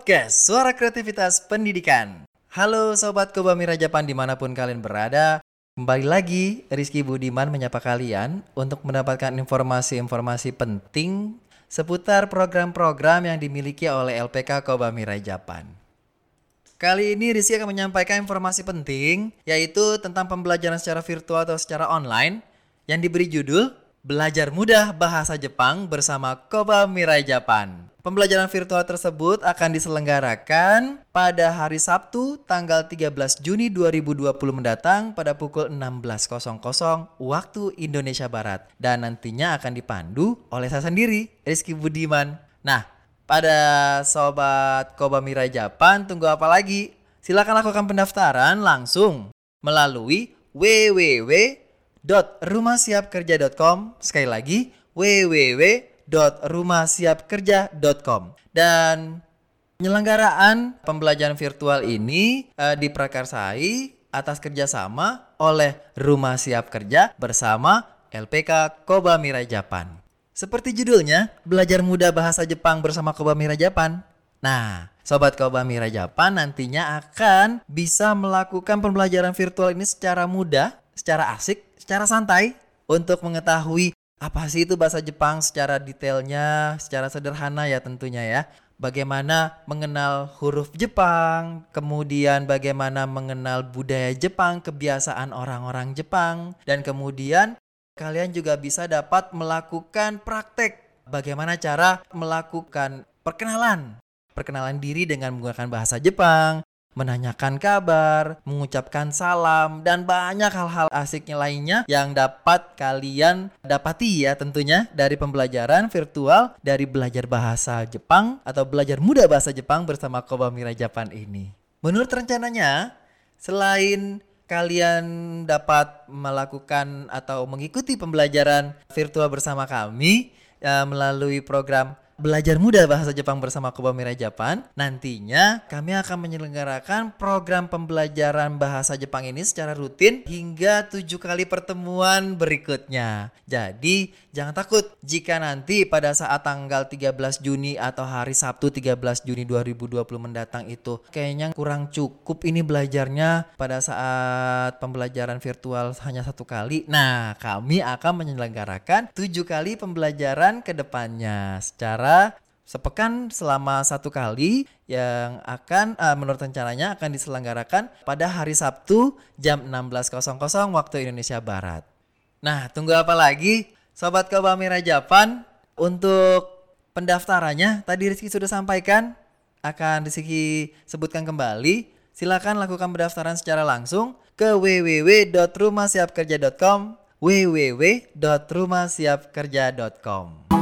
Podcast Suara Kreativitas Pendidikan Halo Sobat Kobami Rajapan di mana pun kalian berada Kembali lagi Rizky Budiman menyapa kalian Untuk mendapatkan informasi-informasi penting Seputar program-program yang dimiliki oleh LPK Kobami Rajapan Kali ini Rizky akan menyampaikan informasi penting Yaitu tentang pembelajaran secara virtual atau secara online Yang diberi judul Belajar mudah bahasa Jepang bersama Koba Mirai. Pembelajaran virtual tersebut akan diselenggarakan pada hari Sabtu tanggal 13 Juni 2020 mendatang pada pukul 16.00 waktu Indonesia Barat dan nantinya akan dipandu oleh saya sendiri, Rizky Budiman. Nah, pada sobat Koba Mirai Japan tunggu apa lagi? Silakan lakukan pendaftaran langsung melalui www www.rumahsiapkerja.com Sekali lagi www.rumahsiapkerja.com Dan penyelenggaraan pembelajaran virtual ini uh, diprakarsai atas kerjasama oleh Rumah Siap Kerja bersama LPK Koba Mirai Japan. Seperti judulnya, belajar mudah bahasa Jepang bersama Koba Mirai Japan. Nah, Sobat Koba Mirai Japan nantinya akan bisa melakukan pembelajaran virtual ini secara mudah, secara asik, secara santai untuk mengetahui apa sih itu bahasa Jepang secara detailnya, secara sederhana ya tentunya ya. Bagaimana mengenal huruf Jepang, kemudian bagaimana mengenal budaya Jepang, kebiasaan orang-orang Jepang, dan kemudian kalian juga bisa dapat melakukan praktek bagaimana cara melakukan perkenalan. Perkenalan diri dengan menggunakan bahasa Jepang, menanyakan kabar, mengucapkan salam, dan banyak hal-hal asiknya lainnya yang dapat kalian dapati ya tentunya dari pembelajaran virtual dari belajar bahasa Jepang atau belajar mudah bahasa Jepang bersama Koba Mira Japan ini. Menurut rencananya, selain kalian dapat melakukan atau mengikuti pembelajaran virtual bersama kami ya, melalui program belajar mudah bahasa Jepang bersama Koba Mirai Japan. Nantinya kami akan menyelenggarakan program pembelajaran bahasa Jepang ini secara rutin hingga tujuh kali pertemuan berikutnya. Jadi jangan takut jika nanti pada saat tanggal 13 Juni atau hari Sabtu 13 Juni 2020 mendatang itu kayaknya kurang cukup ini belajarnya pada saat pembelajaran virtual hanya satu kali. Nah, kami akan menyelenggarakan tujuh kali pembelajaran ke depannya secara sepekan selama satu kali yang akan uh, menurut rencananya akan diselenggarakan pada hari Sabtu jam 16.00 waktu Indonesia Barat. Nah, tunggu apa lagi? Sobat Kobamira Japan, untuk pendaftarannya tadi Rizky sudah sampaikan akan Rizky sebutkan kembali. Silakan lakukan pendaftaran secara langsung ke www.rumahsiapkerja.com www.rumahsiapkerja.com